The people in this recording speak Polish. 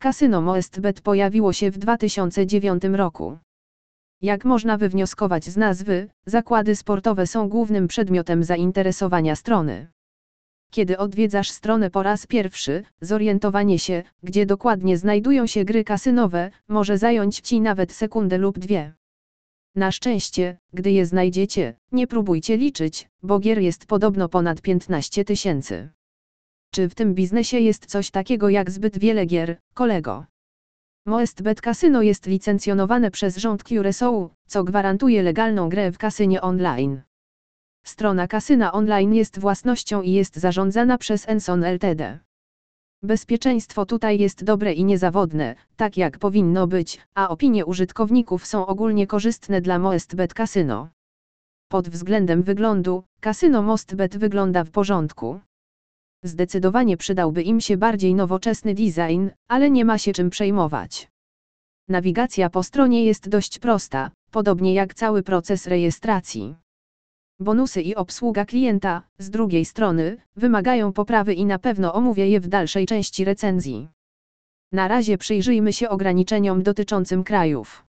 kasyno MoestBet pojawiło się w 2009 roku. Jak można wywnioskować z nazwy, zakłady sportowe są głównym przedmiotem zainteresowania strony. Kiedy odwiedzasz stronę po raz pierwszy, zorientowanie się, gdzie dokładnie znajdują się gry kasynowe, może zająć Ci nawet sekundę lub dwie. Na szczęście, gdy je znajdziecie, nie próbujcie liczyć, bo gier jest podobno ponad 15 tysięcy. Czy w tym biznesie jest coś takiego jak zbyt wiele gier, kolego? MoestBet Casino jest licencjonowane przez rząd Curaçao, co gwarantuje legalną grę w kasynie online. Strona kasyna online jest własnością i jest zarządzana przez Enson Ltd. Bezpieczeństwo tutaj jest dobre i niezawodne, tak jak powinno być, a opinie użytkowników są ogólnie korzystne dla MoestBet Casino. Pod względem wyglądu, kasyno MostBet wygląda w porządku. Zdecydowanie przydałby im się bardziej nowoczesny design, ale nie ma się czym przejmować. Nawigacja po stronie jest dość prosta, podobnie jak cały proces rejestracji. Bonusy i obsługa klienta, z drugiej strony, wymagają poprawy i na pewno omówię je w dalszej części recenzji. Na razie przyjrzyjmy się ograniczeniom dotyczącym krajów.